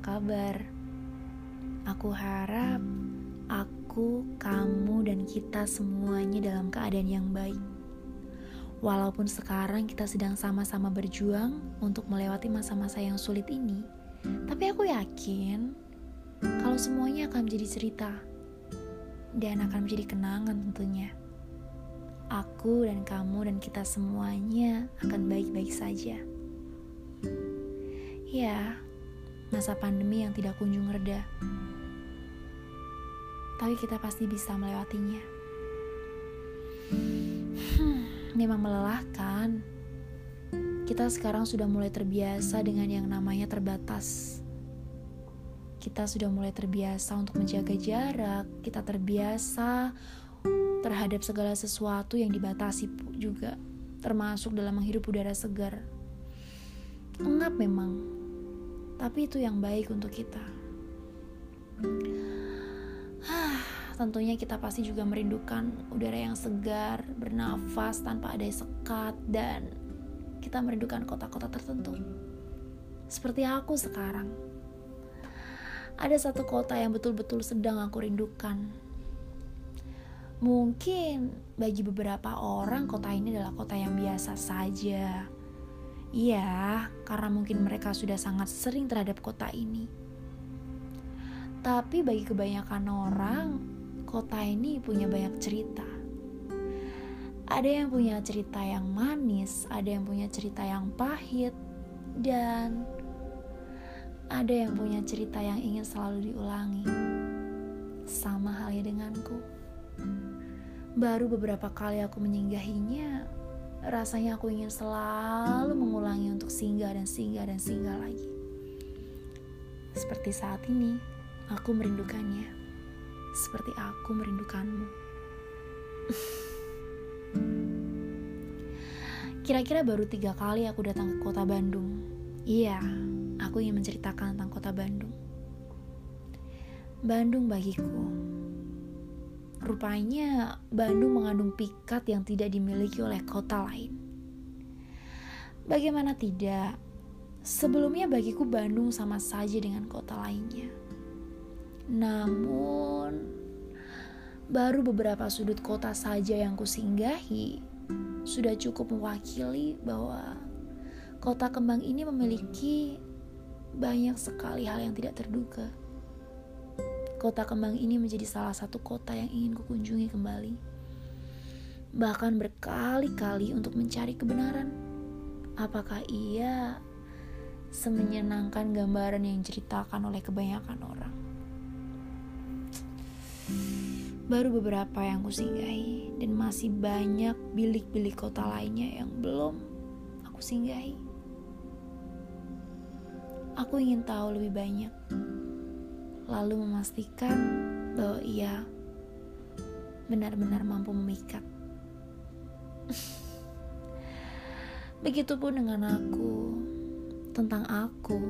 kabar? Aku harap aku, kamu, dan kita semuanya dalam keadaan yang baik. Walaupun sekarang kita sedang sama-sama berjuang untuk melewati masa-masa yang sulit ini, tapi aku yakin kalau semuanya akan menjadi cerita dan akan menjadi kenangan tentunya. Aku dan kamu dan kita semuanya akan baik-baik saja. Ya, masa pandemi yang tidak kunjung reda. Tapi kita pasti bisa melewatinya. Hmm, memang melelahkan. Kita sekarang sudah mulai terbiasa dengan yang namanya terbatas. Kita sudah mulai terbiasa untuk menjaga jarak, kita terbiasa terhadap segala sesuatu yang dibatasi juga, termasuk dalam menghirup udara segar. Engap memang, tapi itu yang baik untuk kita. tentunya kita pasti juga merindukan udara yang segar, bernafas tanpa ada sekat, dan kita merindukan kota-kota tertentu. Seperti aku sekarang. Ada satu kota yang betul-betul sedang aku rindukan. Mungkin bagi beberapa orang kota ini adalah kota yang biasa saja Iya, karena mungkin mereka sudah sangat sering terhadap kota ini. Tapi bagi kebanyakan orang, kota ini punya banyak cerita. Ada yang punya cerita yang manis, ada yang punya cerita yang pahit, dan ada yang punya cerita yang ingin selalu diulangi. Sama halnya denganku. Baru beberapa kali aku menyinggahinya, Rasanya aku ingin selalu mengulangi untuk singgah dan singgah dan singgah lagi. Seperti saat ini, aku merindukannya. Seperti aku merindukanmu. Kira-kira baru tiga kali aku datang ke kota Bandung. Iya, aku ingin menceritakan tentang kota Bandung. Bandung bagiku Rupanya Bandung mengandung pikat yang tidak dimiliki oleh kota lain. Bagaimana tidak? Sebelumnya bagiku Bandung sama saja dengan kota lainnya. Namun baru beberapa sudut kota saja yang kusinggahi sudah cukup mewakili bahwa kota kembang ini memiliki banyak sekali hal yang tidak terduga. Kota kembang ini menjadi salah satu kota yang ingin kukunjungi kembali. Bahkan berkali-kali untuk mencari kebenaran. Apakah ia semenyenangkan gambaran yang diceritakan oleh kebanyakan orang? Baru beberapa yang kusinggahi dan masih banyak bilik-bilik kota lainnya yang belum aku singgahi. Aku ingin tahu lebih banyak lalu memastikan bahwa ia benar-benar mampu memikat. Begitupun dengan aku, tentang aku,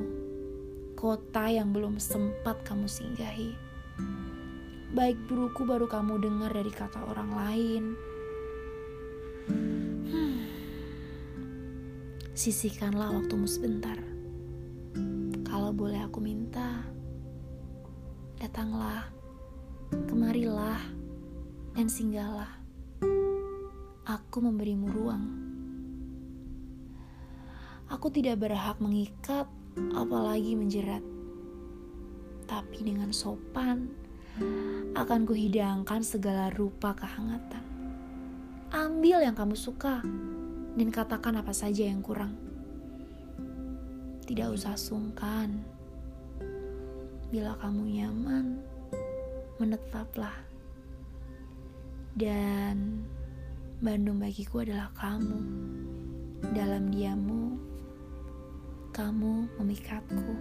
kota yang belum sempat kamu singgahi. Baik buruku baru kamu dengar dari kata orang lain. Hmm. Sisihkanlah waktumu sebentar. Kalau boleh aku minta, Datanglah, kemarilah, dan singgahlah. Aku memberimu ruang. Aku tidak berhak mengikat, apalagi menjerat. Tapi dengan sopan, akan kuhidangkan segala rupa kehangatan. Ambil yang kamu suka, dan katakan apa saja yang kurang. Tidak usah sungkan Bila kamu nyaman, menetaplah. Dan Bandung bagiku adalah kamu. Dalam diamu, kamu memikatku.